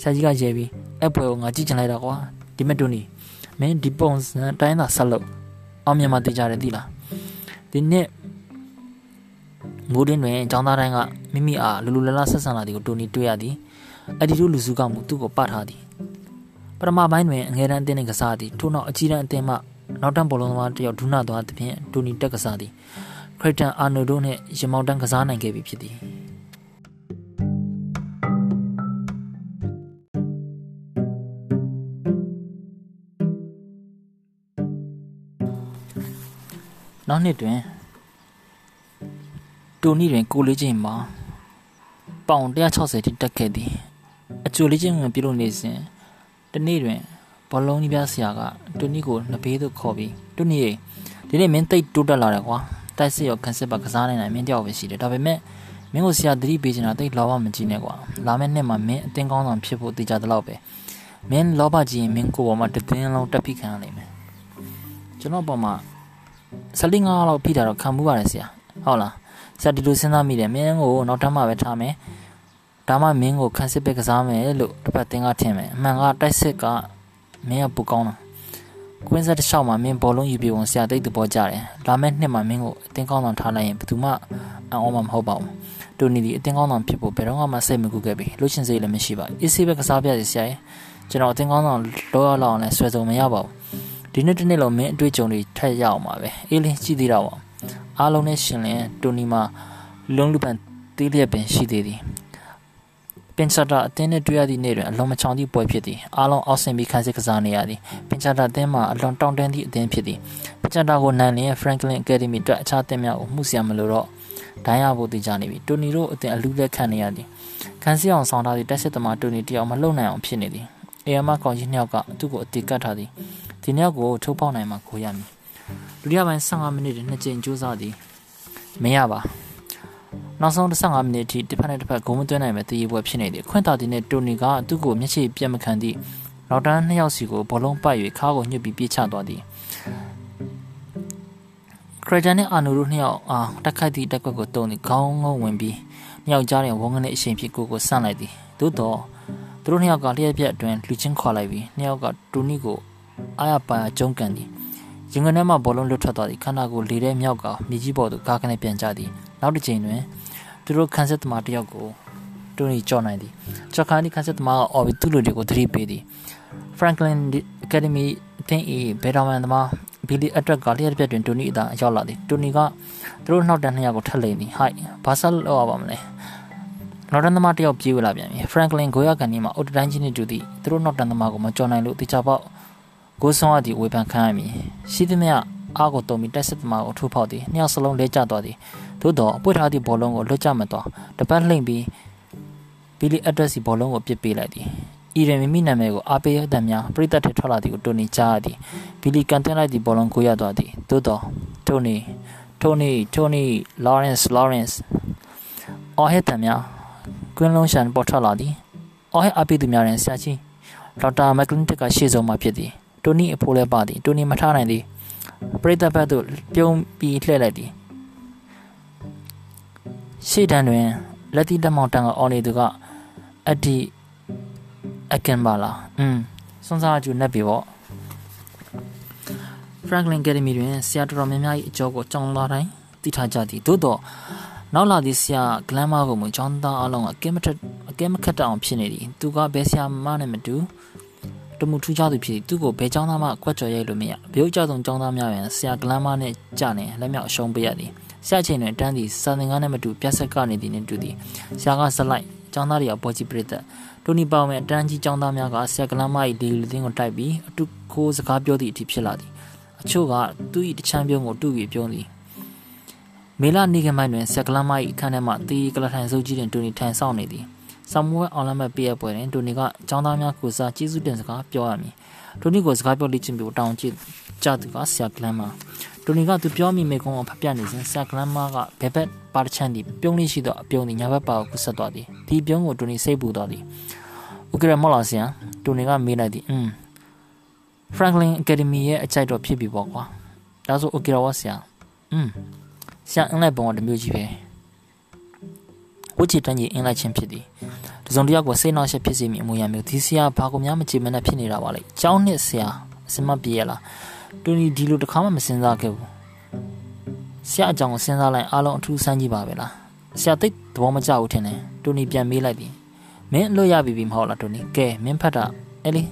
ဆရာကြီးကရဲပြီးအဖွဲကိုငါကြည့်ချင်လိုက်တာကွာဒီမဲ့တိုနီမင်းဒီပုံစံတိုင်းသာဆက်လို့အောင်မြင်မှသိကြတယ်သိလားဒီနေ့မိုးတင်းတွင်ចောင်းသားတိုင်းကမိမိအားလူလူလလဆက်ဆံလာသည်ကိုတိုနီတွေ့ရသည်အဒီတို့လူစုကမှုသူ့ကိုပတ်ထားသည်ပထမပိုင်းတွင်အငယ်တန်းအသင်းနှင့်ကစားသည်ထို့နောက်အကြီးတန်းအသင်းမှနောက်တန်းဘောလုံးသမားတယောက်ဒုနာသွားသဖြင့်တိုနီတက်ကစားသည် ခရစ်တန်အာနိုဒိုနှင့်ရင်မောင်တန်းကစားနိုင်ခဲ့ပြီဖြစ်သည်နောက်နှစ်တွင်တိုနီတွင်ကိုလေးချင်းမှာပေါင်160ထိတက်ခဲ့သည်အကျိုးလေးချင်းဝင်ပြုလုပ်နေစဉ်တနေ့တွင်ဘောလုံးကြီးပြဆရာကတိုနီကိုနှစ်ဘေးသို့ခေါ်ပြီးတိုနီဒီနေ့မင်းတိတ်တိုးတက်လာတယ်ကွာ တိုက်စစ်ရောခန်းစစ်ပါကစားနိုင်နိုင်မင်းတယောက်ပဲရှိတယ်ဒါပေမဲ့မင်းကိုဆရာသတိပေးချင်တာတိတ်လောဘမကြီးနဲ့ကွာလာမယ့်နှစ်မှာမင်းအတင်းကောင်းဆောင်ဖြစ်ဖို့တည်ကြတဲ့လောက်ပဲမင်းလောဘကြီးရင်မင်းကိုပေါ်မှာတသိန်းလုံးတက်ဖိခံရလိမ့်မယ်ကျွန်တော်ပေါ်မှာ15လောက်ဖိတာတော့ခံမှုပါတယ်ဆရာဟုတ်လားဆရာဒီလိုစဉ်းစားမိတယ်မင်းကိုနောက်ထပ်မှပဲထားမယ်ဒါမှမင်းကိုခန်းစစ်ပဲကစားမယ်လို့တစ်ပတ်တင်းကထင်မယ်အမှန်ကတိုက်စစ်ကမင်းကပူကောင်းတာ ကွင်းဆက်တစ်လျှောက်မှာမင်းဘောလုံးယူပြီးဝင်ဆရာတိတ်သဘောကျတယ်လာမယ့်နှစ်မှာမင်းကိုအတင်းကောင်းဆောင်ထားလိုက်ရင်ဘယ်သူမှအံ့ဩမှာမဟုတ်ပါဘူးတိုနီဒီအတင်းကောင်းဆောင်ဖြစ်ဖို့ဘယ်တော့မှစိတ်မကူခဲ့ပြီလှုပ်ရှင်စိတ်လည်းမရှိပါဘူးအေးဆေးပဲကစားပြစီဆရာရဲ့ကျွန်တော်အတင်းကောင်းဆောင်လောရလောက်အောင်လည်းဆွဲစုံမရပါဘူးဒီနေ့တစ်နေ့လုံးမင်းအတွေ့အကြုံတွေထက်ရအောင်ပါပဲအေးလင်းကြည့်သေးတော့ပါအားလုံးနဲ့ရှင်လင်တိုနီမှာလုံးလူပန်သေးလျက်ပင်ရှိသေးသည် ပင်ချတာအတင်းနဲ့တွေ့ရသည့်နေ့တွင်အလွန်မချောင်သည့်ပွဲဖြစ်သည်အားလုံးအောက်ဆင်ပြီးခန်းစစ်ကစားနေရသည်ပင်ချတာအတင်းမှာအလွန်တောင့်တန်းသည့်အတင်းဖြစ်သည်ပင်ချတာကိုနန်လျင် Franklin Academy အတွက်အခြားအတင်းများကိုမှုစရာမလိုတော့ဒိုင်းရဖို့တည်ကြနေပြီတိုနီတို့အတင်းအလူးလက်ခံနေရသည်ခန်းစစ်အောင်ဆောင်ထားသည့်တက်စစ်သမားတိုနီတယောက်မလှုပ်နိုင်အောင်ဖြစ်နေသည်အေယမကောင်ကြီးနှစ်ယောက်ကသူ့ကိုအတီကတ်ထားသည်ဒီနှစ်ယောက်ကိုထိုးပေါက်နိုင်မှကိုရမည်ဒုတိယပိုင်း15မိနစ်နဲ့နှစ်ကြိမ်ကြိုးစားသည်မရပါ နောက်ဆုံး15မိနစ်အထိတစ်ဖက်နဲ့တစ်ဖက်ဂုံးမသွင်းနိုင်မဲ့တည်ရပွဲဖြစ်နေသည်ခွင့်တာတီနဲ့တိုနီကသူ့ကိုမျက်ခြေပြတ်မခံသည့်နောက်တန်းနှစ်ယောက်စီကိုဘောလုံးပတ်၍ခါကိုညှစ်ပြီးပြေးချသွားသည်ခရဂျန်နဲ့အာနိုတို့နှစ်ယောက်အာတက်ခိုက်သည့်တက်ကွက်ကိုတုံးသည်ခေါင်းငုံဝင်ပြီးနှစ်ယောက်ကြားတွင်ဝငနဲ့အရှင်ဖြစ်ကိုကိုဆန့်လိုက်သည်သို့တော့သူတို့နှစ်ယောက်ကလျှက်ပြက်အတွင်းလူချင်းခွာလိုက်ပြီးနှစ်ယောက်ကတူနီကိုအာရပါကျုံးကန်သည်ရင်ကနေမှဘောလုံးလွတ်ထွက်သွားသည်ခန္ဓာကိုယ်လေထဲမြောက်ကမြေကြီးပေါ်သို့ကားကနေပြန်ကျသည် နောက်တစ်ချိန်တွင်သူတို့ခန်းဆက်သမားတယောက်ကိုတူနီကြော်နိုင်သည်ချက်ခါဒီခန်းဆက်သမားကအော်ပြီးသူ့လူတွေကိုသတိပေးသည် Franklin Academy အသင်း၏ဘယ်တော်မှန်သမားဘီလီအထက်ကလျှက်ပြက်တွင်တူနီအသာရောက်လာသည်တူနီကသူတို့နောက်တန်းနှစ်ယောက်ကိုထက်လိမ့်သည်ဟိုက်ဘာဆက်လောက်ရပါမလဲနောက်တန်းသမားတယောက်ပြေးဝင်လာပြန်ပြီ Franklin ဂိုရကန်နီမှာအုတ်တိုင်းချင်းနဲ့တူသည်သူတို့နောက်တန်းသမားကိုမကြော်နိုင်လို့တေချာပေါက်ကိုဆွန်ရသည့်ဝေဖန်ခံရမည်ရှိသည်မြအားကိုတုံပြီးတိုက်စစ်သမားကိုထိုးဖောက်သည်နှစ်ယောက်စလုံးလဲကျသွားသည် သို့တော့အပွင့်ထားသည့်ဘောလုံးကိုလွတ်ကျမသွားတပတ်လှိမ့်ပြီးဘီလီအက်ဒရက်စီဘောလုံးကိုပစ်ပေးလိုက်သည်ဤတွင်မိမိနာမည်ကိုအားပေးရတဲ့များပရိသတ်ထထွက်လာသည်ကိုတိုနီကြားရသည်ဘီလီကန်တင်လိုက်သည့်ဘောလုံးကိုရသွားသည်သို့တော့တိုနီတိုနီတိုနီလော်ရန့်စ်လော်ရန့်စ်အော်ဟစ်တဲ့များကွင်းလုံးရှန်ပေါ်ထွက်လာသည်အော်ဟစ်အားပေးသူများတွင်ဆရာကြီးဒေါက်တာမက်ကလင်တက်ကရှေ့ဆုံးမှာဖြစ်သည်တိုနီအဖိုးလည်းပါသည်တိုနီမထားနိုင်သည်ပရိသတ်ဘက်သို့ပြုံးပြီးလှည့်လိုက်သည် ရှေ့တန်းတွင်လက်တီတက်မောင်တန်ကအော်နေသူကအက်ဒီအကန်ပါလားอืมစွန်စားကျူနေပြီပေါ့ Franklin Academy တွင်ဆရာတော်များများ၏အကြောကိုကြောင်းလာတိုင်းသိထားကြသည်သို့တော့နောက်လာသည့်ဆရာဂလန်မာကိုမကျောင်းသားအလုံးကအကဲမထက်အကဲမခတ်တောင်ဖြစ်နေသည်သူကဘယ်ဆရာမနဲ့မတူတမှုထူးခြားသူဖြစ်သူ့ကိုဘယ်ကျောင်းသားမှကွက်ကြော်ရိုက်လို့မရဘရုတ်ကြောင့်ကျောင်းသားများရင်ဆရာဂလန်မာနဲ့ကြနေလက်မြောက်အရှုံးပေးရသည်ဆ ရာချိန်တွင်တန်းသည်စာသင်ခန်းနဲ့မတူပြက်ဆက်ကနေသည်နှင့်တူသည်ဆရာကဇလိုက်ကျောင်းသားတွေအပေါ်ကြီးပြည့်တဲ့တိုနီပါဝင်အတန်းကြီးကျောင်းသားများကဆရာကလမ်းမ၏လေလူသင်းကိုတိုက်ပြီးအတုခိုးစကားပြောသည့်အထိဖြစ်လာသည်အချို့ကသူ့၏တချမ်းပြုံးကိုတူပြီးပြောသည်မေလာနေကမိုင်းတွင်ဆက်ကလမ်းမ၏အခန်းထဲမှတီးကလထိုင်စုပ်ကြီးတွင်တိုနီထိုင်ဆောင်နေသည်ဆာမွေးအွန်လိုင်းမပေးရပွဲတွင်တိုနီကကျောင်းသားများကိုစားကျေးဇူးတင်စကားပြောရမည်တိုနီကိုစကားပြောလိချင်းပြတောင်းကြည့်ကြသူကဆရာကလမ်းမ တိုနီကသူပြောမိမိကုန်းကိုဖပြနေစဉ်ဆရာကလမ်းမကဘယ်ဘက်ပါတချန်သည်ပြုံးလေးရှိသောအပြုံးသည်ညာဘက်ပါကိုကူးဆက်သွားသည်ဒီပြုံးကိုတိုနီစိတ်ပူသွားသည်ဥက္ကရမော်လာဆရာတိုနီကမေးလိုက်သည်อืม Franklin Academy ရဲ့အကြိုက်တော့ဖြစ်ပြီပေါ့ကွာဒါဆိုဥက္ကရဝဆရာอืมဆရာအင်းလိုက်ပုံကတမျိုးကြီးပဲဝချီတန်းကြီးအင်းလိုက်ချင်းဖြစ်သည်တစုံတယောက်ကိုစိတ်နှောက်ရှက်ဖြစ်စေမိအမူအရာမျိုးဒီဆရာဘာကိုများမချေမနဲ့ဖြစ်နေတာပါလေကျောင်းနှစ်ဆရာအစမပြေရလား တူနီဒီလိုတစ်ခါမှမစဉ်းစားခဲ့ဘူးဆရာအကြောင်းကိုစဉ်းစားလိုက်အားလုံးအထူးဆန်းကြီးပါပဲလားဆရာသိသဘောမကျဘူးထင်တယ်တူနီပြန်မေးလိုက်သည်မင်းအလွတ်ရပြီပြီမဟုတ်လားတူနီကဲမင်းဖတ်တာအဲလေ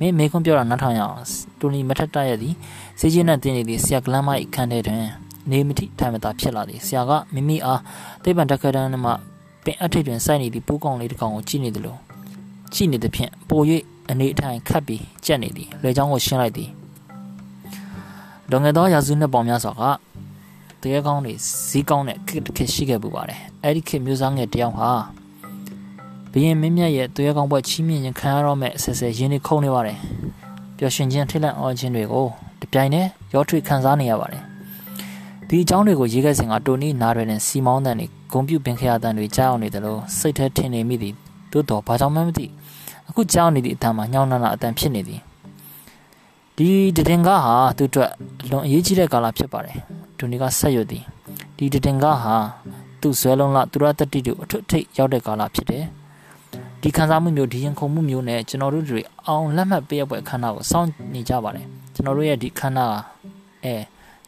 မင်းမေခွန်းပြောတာနားထောင်ရအောင်တူနီမထက်တရသည်စေးချင်းနဲ့တင်းနေသည်ဆရာကလမ်းမအခန်းထဲတွင်နေမတိထိုင်မသာဖြစ်လာသည်ဆရာကမိမိအားသိပ္ပံတက္ကသိုလ်မှပင်အထိပ်တွင်စိုက်နေသည့်ပိုးကောင်လေးတစ်ကောင်ကိုကြည့်နေသလိုကြည့်နေသဖြင့်ပို၍အနေအထိုင်ခတ်ပြီးကြက်နေသည်လေချောင်းကိုရှင်းလိုက်သည် လွန်ခဲ့သောရာစုနှစ်ပေါင်းများစွာကတရေကောင်းတွေဇီးကောင်းတဲ့ခစ်ခစ်ရှိခဲ့ပူပါတယ်အဲ့ဒီခစ်မျိုးစားငယ်တယောက်ဟာဘရင်မင်းမြတ်ရဲ့တရေကောင်းဘွက်ချီးမြှင့်ခြင်းခံရတော့မဲ့ဆဲဆဲရင်းနေခုန်နေပါတယ်ပျော်ရွှင်ခြင်းထိတ်လန့်အော်ခြင်းတွေကိုတပြိုင်တည်းရောထွေခံစားနေရပါတယ်ဒီအကြောင်းတွေကိုရေးခဲ့စဉ်ကတိုနီနားရတဲ့စီမောင်းတန်တွေဂုံပြုတ်ပင်ခရတန်တွေကြားအောင်နေတယ်လို့စိတ်ထဲထင်နေမိသည်သို့တော်ဘာကြောင့်မှမသိအခုကြားနေသည့်အတန်မှာညောင်းနာနာအတန်ဖြစ်နေသည် ဒီတည်ငါဟာသူ့အတွက်လွန်အရေးကြီးတဲ့ကာလဖြစ်ပါတယ်ဒူနီကဆက်ရွသည်ဒီတည်ငါဟာသူ့ဇွဲလုံးလသူရတတိတို့အထွတ်ထိပ်ရောက်တဲ့ကာလဖြစ်တယ်ဒီခံစားမှုမျိုးဒီရင်ခုန်မှုမျိုးနဲ့ကျွန်တော်တို့တွေအောင်လက်မှတ်ပေးရပွဲအခမ်းအနားကိုစောင့်နေကြပါတယ်ကျွန်တော်တို့ရဲ့ဒီခမ်းနားအဲ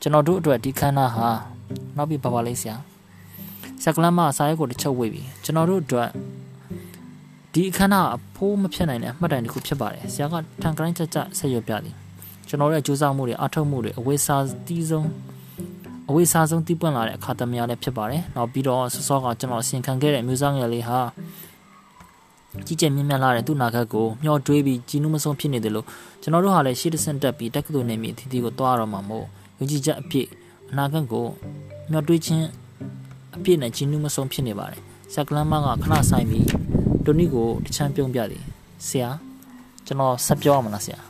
ကျွန်တော်တို့အတွက်ဒီခမ်းနားဟာနောက်ပြီးပါပါလေးဆရာဆက်ကလမ်းမစာရဲကိုတစ်ချုပ်ဝေးပြီကျွန်တော်တို့အတွက်ဒီအခမ်းအနားအဖိုးမဖြစ်နိုင်တဲ့အမှတ်တိုင်တစ်ခုဖြစ်ပါတယ်ဆရာကထန်ကရိုင်းချက်ချက်ဆက်ရွပြသည် ကျွန်တော်ရဲ့ကြိုးစားမှုတွေအထောက်မှုတွေအဝေးစားတီးဆုံးအဝေးစားဆုံးတီးပွင့်လာတဲ့အခါသမယလည်းဖြစ်ပါတယ်နောက်ပြီးတော့ဆောစောကကျွန်တော်အစီခံခဲ့တဲ့မျိုးစားငယ်လေးဟာကြီးကျယ်မြင့်မြတ်လာတဲ့သူ့နာခတ်ကိုမျှော်တွေးပြီးကြီးနူးမဆုံးဖြစ်နေတယ်လို့ကျွန်တော်တို့ဟာလည်းရှေ့တဆင့်တက်ပြီးတက္ကသိုလ်နေမိအသီးသီးကိုတွားတော့မှာမို့ယုံကြည်ချက်အပြည့်အနာဂတ်ကိုမျှော်တွေးခြင်းအပြည့်နဲ့ကြီးနူးမဆုံးဖြစ်နေပါတယ်ဆက်ကလမ်းမကခဏဆိုင်ပြီးတိုနီကိုတချမ်းပြုံးပြသည်ဆရာကျွန်တော်ဆက်ပြောရမလားဆရာ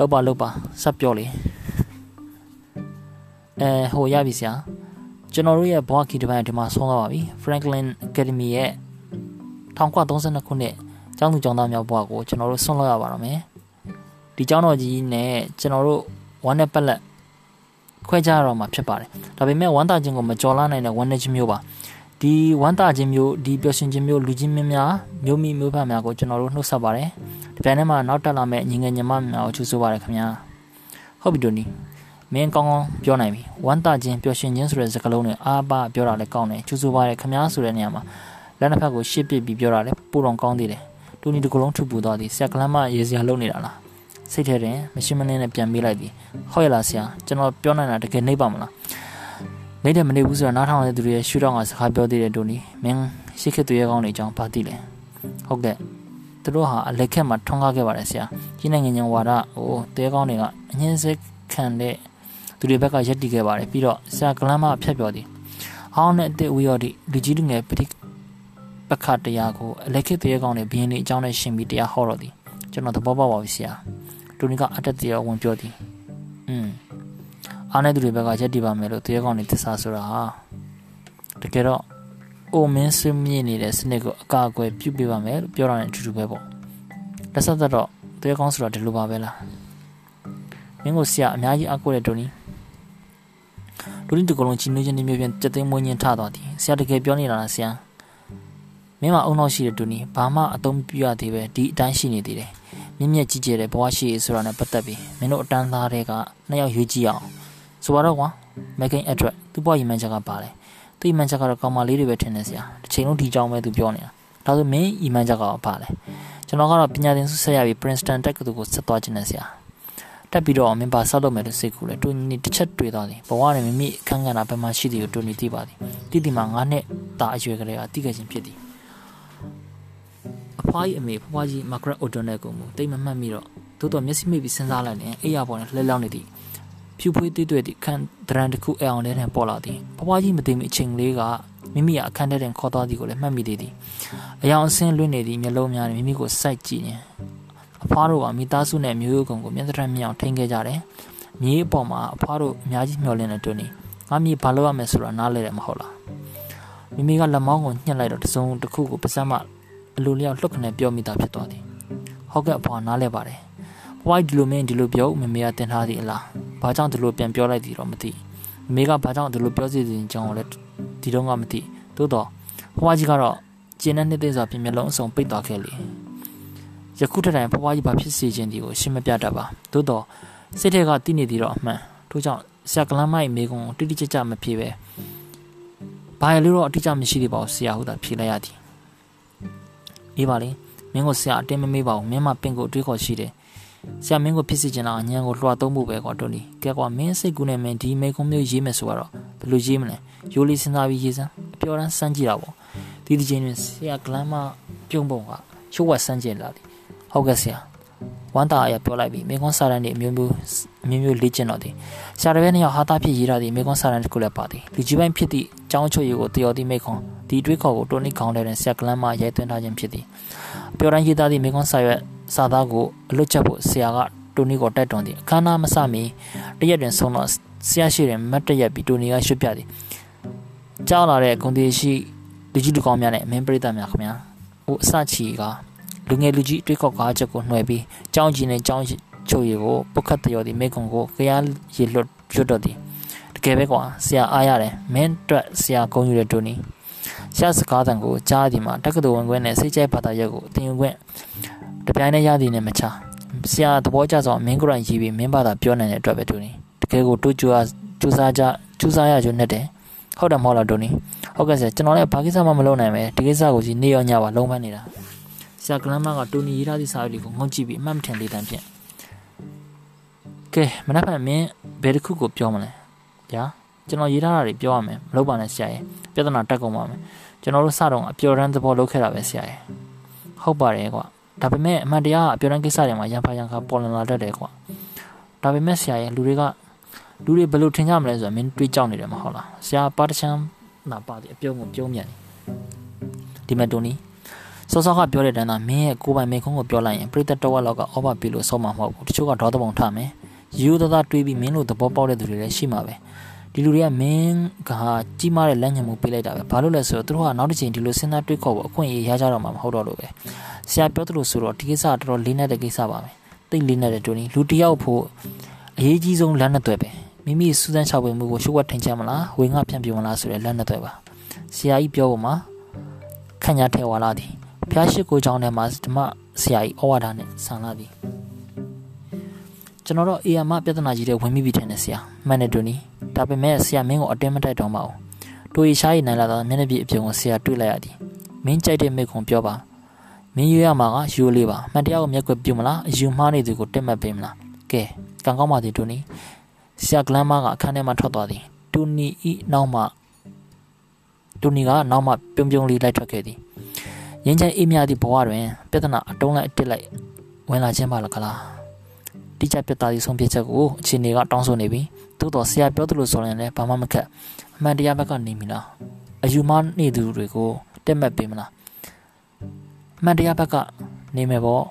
လောက်ပါလောက်ပါဆက်ပြောလေအဲဟိုရပြီဆရာကျွန်တော်တို့ရဲ့ဘွားကီတပိုင်းဒီမှာဆုံးသွားပါပြီ Franklin Academy ရဲ့1932ခုနှစ်ကျောင်းသူကျောင်းသားများဘဝကိုကျွန်တော်တို့ဆွန့်လွတ်ရပါတော့မယ်ဒီကျောင်းတော်ကြီးနဲ့ကျွန်တော်တို့ဝမ်းနဲ့ပက်လက်ခွဲခြားရတော့မှာဖြစ်ပါတယ်ဒါပေမဲ့ဝမ်းသာခြင်းကိုမကြော်လာနိုင်တဲ့ဝမ်းနဲ့ခြင်းမျိုးပါ ဒီဝမ်းသာခြင်းမျိုးဒီပျော်ရွှင်ခြင်းမျိုးလူချင်းမင်းများမျိုးမိမျိုးဖတ်များကိုကျွန်တော်တို့နှုတ်ဆက်ပါတယ်ဒီပိုင်းထဲမှာနောက်တက်လာမယ့်ညီငယ်ညီမများကိုချူဆိုပါရခင်ဗျာဟုတ်ပြီတို့နီမင်းကောင်းကောင်းပြောနိုင်ပြီဝမ်းသာခြင်းပျော်ရွှင်ခြင်းဆိုတဲ့စကားလုံးတွေအားပါပြောတာလည်းကောင်းတယ်ချူဆိုပါရခင်ဗျာဆိုတဲ့နေရာမှာလက်နှစ်ဖက်ကိုရှစ်ပစ်ပြီးပြောတာလည်းပိုတော့ကောင်းသေးတယ်တူနီတကလုံးထူပူသွားသည်ဆရာကလမ်းမရေစရာလုံနေတာလားစိတ်ထဲတွင်မရှင်းမနှင်းနဲ့ပြန်ပေးလိုက်သည်ဟုတ်ရလားဆရာကျွန်တော်ပြောနိုင်တာတကယ်နှိပ်ပါမလား နေတဲ့မနေဘူးဆိုတာနားထောင်တဲ့သူတွေရဲ့ရှူတော့ကစကားပြောသေးတဲ့တူနီမင်းရှိခက်သူရဲ့ကောင်းနေကြောင်းပါသိလဲဟုတ်ကဲ့သူတို့ဟာအလက်ခက်မှာထွန်းကားခဲ့ပါတယ်ဆရာကြီးနိုင်ငံညာဝါဒဟိုတဲကောင်းတွေကအငင်းစက်ခံတဲ့သူတွေဘက်ကရက်တီခဲ့ပါတယ်ပြီးတော့ဆရာကလမ်းမဖြတ်ပြောသည်ဟောင်းနဲ့အစ်ဝီယော်ဒီလူကြီးလူငယ်ပဋိပက္ခတရားကိုအလက်ခက်တဲကောင်းတွေဘင်းလေးအကြောင်းနဲ့ရှင်းပြီးတရားဟောတော့သည်ကျွန်တော်သဘောပေါက်ပါပြီဆရာတူနီကအတက်တရားဝင်ပြောသည်อืม အားနဲ့သူတွေဘက်ကရက်တီပါမယ်လို့တဲကောင်းတွေသစ္စာဆိုတာဟာတကယ်တော့အိုမင်းစမြင့်နေတဲ့စနစ်ကိုအကာအကွယ်ပြုပေးပါမယ်လို့ပြောတာနဲ့အတူတူပဲပေါ့လက်ဆက်သက်တော့တဲကောင်းဆိုတာဒီလိုပါပဲလားမင်းကိုဆရာအများကြီးအကွက်တဲ့တူနီလူရင်းတကလုံးချင်းနေချင်းနေမျိုးပြန်စက်သိမ်းမွေးညင်းထသွားသည်ဆရာတကယ်ပြောနေတာလားဆရာမင်းမအုံနောက်ရှိတဲ့တူနီဘာမှအသုံးပြရသေးပဲဒီအတိုင်းရှိနေသေးတယ်မြင့်မြတ်ကြီးကျယ်တဲ့ဘဝရှိရေးဆိုတာနဲ့ပတ်သက်ပြီးမင်းတို့အတန်းသားတွေကနှစ်ယောက်ရွေးကြည့်အောင် ဆိုတော့ကွာမက်ကင်အတွက်သူ့ဘဝရည်မှန်းချက်ကပါလဲသူ့ရည်မှန်းချက်ကတော့ကောင်မလေးတွေပဲထင်နေစရာတစ်ချိန်လုံးဒီကြောင်ပဲသူပြောနေတာဒါဆိုမင်းရည်မှန်းချက်ကပါလဲကျွန်တော်ကတော့ပညာသင်ဆုဆက်ရပြီး Princeton တက္ကသိုလ်ကိုဆက်သွားခြင်းနဲ့ဆရာတက်ပြီးတော့မင်းပါဆောက်တော့မယ်လို့စိတ်ကူတယ်တူညီတစ်ချက်တွေ့သွားတယ်ဘဝနဲ့မိမိအခန်းကဏ္ဍဘယ်မှာရှိတယ်ကိုတူညီသိပါသည်တိတိမှာ9နှစ်တာအရွယ်ကလေးကသိခဲ့ခြင်းဖြစ်သည်အဖွားကြီးအမေဖွားကြီးမာဂရက်အိုတိုနယ်ကိုမူတိတ်မမှတ်မိတော့သို့တော်မျက်စိမိပြီးစဉ်းစားလိုက်ရင်အိယာပေါ်နဲ့လှဲလောင်းနေသည် ဖြူဖွေးသေးတွေ့သည့်ခန်းဒရန်တစ်ခုအအောင်ထဲထံပေါ်လာသည်ဖွားကြီးမသိမီအချိန်လေးကမိမိကအခန်းထဲတွင်ခေါ်သွားသည်ကိုလည်းမှတ်မိသေးသည်အယောင်အဆင်းလွင့်နေသည့်မျက်လုံးများနဲ့မိမိကိုစိုက်ကြည့်နေအဖွားတို့ကမိသားစုနဲ့မျိုးရိုးကုံကိုမျက်စရမြောင်ထိန်ခဲ့ကြတယ်မြေးအပေါ်မှာအဖွားတို့အများကြီးမျှော်လင့်နေတွင်နေငါမြေဘာလို့ရမယ်ဆိုတာနားလဲတယ်မဟုတ်လားမိမိကလက်မောင်းကိုညှက်လိုက်တော့တစုံတစ်ခုကိုပါစမ်းမအလိုလျောက်လှုပ်ခနဲ့ပြောမိတာဖြစ်သွားသည်ဟုတ်ကဲ့အဖွားနားလဲပါတယ် ဘဝဒီလိုမင်းဒီလိုပြောမမေကတင်ထားသည်အလားဘာကြောင့်ဒီလိုပြန်ပြောလိုက်သည်တော့မသိမမေကဘာကြောင့်ဒီလိုပြောစီစဉ်ကြောင်းကိုလည်းဒီတော့ကမသိသို့တော့ဘဝကြီးကတော့ကျင်းတဲ့နှစ်သိစွာပြင်မျက်လုံးအစုံပိတ်သွားခဲ့လေယခုထက်တိုင်ဘဝကြီးဘာဖြစ်စေခြင်းဒီကိုရှင်းမပြတတ်ပါသို့တော့စိတ်ထဲကသိနေသည်တော့အမှန်ထို့ကြောင့်ဆရာကလမ်းမိုက်မေကွန်တိတိကျကျမဖြေပဲဘာရလို့တော့အတိအကျမရှိသေးပါဘူးဆရာဟုတ်တာဖြေလိုက်ရသည်အေးပါလေမင်းကိုဆရာအတင်းမမေးပါဘူးမင်းမပင်ကိုအတွေးခေါ်ရှိတယ် ဆရာမင်းကိုဖြစ်စီချင်တာအညံကိုလွှတ်သုံးဖို့ပဲကွာတိုနီကဲကွာမင်းစိတ်ကူးနဲ့မင်းဒီမေကွန်မျိုးရေးမယ်ဆိုတော့ဘယ်လိုရေးမလဲရိုးလေးစဉ်းစားပြီးရေးစမ်းအပြော်တန်းစမ်းကြည့်တာပေါ့ဒီဒီချင်းတွင်ဆရာဂလမ်းမပြုံးပုံကချိုးဝက်စမ်းကြည့်လာသည်ဟုတ်ကဲ့ဆရာဝမ်းတာအရာပြောလိုက်ပြီးမေကွန်စာရန်တွေအမျိုးမျိုးအမျိုးမျိုးလေ့ကျင့်တော့သည်ဆရာတပည့်နှစ်ယောက်ဟာတာဖြစ်ရေးတာသည်မေကွန်စာရန်တစ်ခုလည်းပါသည်လူကြီးပိုင်းဖြစ်သည့်အကြောင်းချုပ်ရည်ကိုတယော်သည့်မေကွန်ဒီတွေးခေါ်ကိုတိုနီခေါင်းထဲတွင်ဆရာဂလမ်းမရိုက်သွင်းထားခြင်းဖြစ်သည်အပြော်တန်းရေးသားသည့်မေကွန်စာရွက် စာသားကိုအလွတ်ချက်ဖို့ဆရာကတိုနီကိုတက်တွန်သည်အခမ်းအနားမစမီတရက်တွင်ဆုံးတော့ဆရာရှိတွင်မတ်တရက်ပြီးတိုနီကရွှတ်ပြသည်ကြောက်လာတဲ့ဂုံတီရှိလူကြီးလူကောင်းများနဲ့မင်းပရိသတ်များခင်ဗျာဟိုအစချီကလူငယ်လူကြီးတွေးခေါ်ကားချက်ကိုနှွယ်ပြီးကြောင်းကြီးနဲ့ကြောင်းချုပ်ရည်ကိုပုတ်ခတ်တရော်သည်မိကုံကိုခရရေလွတ်ရွတ်တော့သည်တကယ်ပဲကွာဆရာအားရတယ်မင်းအတွက်ဆရာဂုံယူတဲ့တိုနီဆရာစကားတန်ကိုကြားသည်မှာတက္ကသိုလ်ဝင်ခွင့်နဲ့စိတ်ကြိုက်ဘာသာရက်ကိုအသင်ယူခွင့် တပြိုင်တည်းရသည်နဲ့မချဆရာသဘောကျဆောင်မင်းကိုယ်တိုင်ရေးပြီးမင်းဘာသာပြောနိုင်တဲ့အတွက်ပဲတိုနီတကယ်ကိုတိုးကြွားကြိုးစားကြကြိုးစားရကြနဲ့တယ်ဟုတ်တယ်မဟုတ်လားတိုနီဟုတ်ကဲ့ဆရာကျွန်တော်လည်းဘာကိစ္စမှမလုပ်နိုင်ပဲဒီကိစ္စကိုကြီးနေရောညပါလုံးပန်းနေတာဆရာကလမ်းမကတိုနီရေးထားသည့်စာရွက်တွေကိုငုံကြည့်ပြီးအမှတ်မထင်လေးတန်းဖြင့်ကဲမနက်ဖြန်မင်းဘယ်တစ်ခုကိုပြောမလဲဗျာကျွန်တော်ရေးထားတာတွေပြောရမယ်မလုပ်ပါနဲ့ဆရာရဲ့ပြဿနာတက်ကုန်ပါမယ်ကျွန်တော်တို့စတော့အပျော်ရမ်းသဘောလုပ်ခဲ့တာပဲဆရာရဲ့ဟုတ်ပါတယ်ကွာ ဒါပေမဲ့အမှန်တရားကအပျော်ရမ်းကိစ္စတွေမှာရံဖာရံခါပေါ်လာတတ်တယ်ကွာဒါပေမဲ့ဆရာရဲ့လူတွေကလူတွေဘယ်လိုထင်ကြမလဲဆိုတော့မင်းတွေးကြောက်နေတယ်မဟုတ်လားဆရာပါတချမ်းနာပါဒီအပြုံးကိုပြုံးမြန်ဒီမဲ့တိုနီစောစောကပြောတဲ့တန်းသားမင်းရဲ့ကိုပိုင်မင်းခုံးကိုပြောလိုက်ရင်ပရိသတ်တော်ဝက်လောက်ကအော်ဘာပြီလို့ဆုံးမှာမဟုတ်ဘူးတချို့ကဒေါသပုံထမယ်ယူသသားတွေးပြီးမင်းတို့သဘောပေါက်တဲ့သူတွေလည်းရှိမှာပဲ ဒီလူတွေကမင်းကကြီးမားတဲ့လက်ညှိုးမှုပေးလိုက်တာပဲဘာလို့လဲဆိုတော့သူတို့ကနောက်တစ်ချိန်ဒီလိုစဉ်းစားတွေးခေါ်ဖို့အခွင့်အရေးရကြတော့မှာမဟုတ်တော့လို့ပဲဆရာပြောသလိုဆိုတော့ဒီကိစ္စကတော်တော်လေးနေတဲ့ကိစ္စပါပဲသိလေးနေတဲ့တူနီလူတယောက်ဖို့အရေးကြီးဆုံးလက်နဲ့တွေ့ပဲမိမိစူးစမ်းချောက်ပင်မှုကိုရှုပ်ဝက်ထင်ချမလားဝေငှဖြန့်ပြမလားဆိုတဲ့လက်နဲ့တွေ့ပါဆရာကြီးပြောဖို့မှာခန့်ညာထဲဝါလာသည်ဖျားရှိကိုကြောင်းထဲမှာဓမ္မဆရာကြီးဩဝါဒနဲ့ဆံလာသည် ကျွန်တော်တော့အေယာမပြဿနာကြီးတွေဝင်မိပြီထင်တယ်ဆရာမှန်တယ်တူနီဒါပေမဲ့ဆရာမင်းကိုအတင်းမတိုက်တော့မအောင်တို့ရီရှားရီနိုင်လာတော့မျက်နှာပြည့်အပြုံကိုဆရာတွေ့လိုက်ရသည်မင်းကြိုက်တဲ့မိခွန်ပြောပါမင်းရွေးရမှာကယူလေးပါမှန်တရားကိုမျက်ကွယ်ပြုမလားအယူမှားနေသူကိုတက်မှတ်ပေးမလားကဲကံကောင်းပါသည်တူနီဆရာကလမ်းမကအခန်းထဲမှထွက်သွားသည်တူနီဤနောက်မှတူနီကနောက်မှပြုံပြုံလေးလိုက်ထွက်ခဲ့သည်ငင်းချင်အေးမြသည့်ဘဝတွင်ပြဿနာအတုံးလိုက်အတစ်လိုက်ဝင်လာခြင်းပါလားကလား တိကျပြတ်သားသည့်ဆုံးဖြတ်ချက်ကိုအခြေအနေကတောင်းဆိုနေပြီသို့တော်ဆရာပြောသလိုဆိုရင်လည်းဘာမှမခက်အမှန်တရားဘက်ကနေမီလားအယူမနေသူတွေကိုတက်မှတ်ပေးမလားအမှန်တရားဘက်ကနေမယ်ပေါ့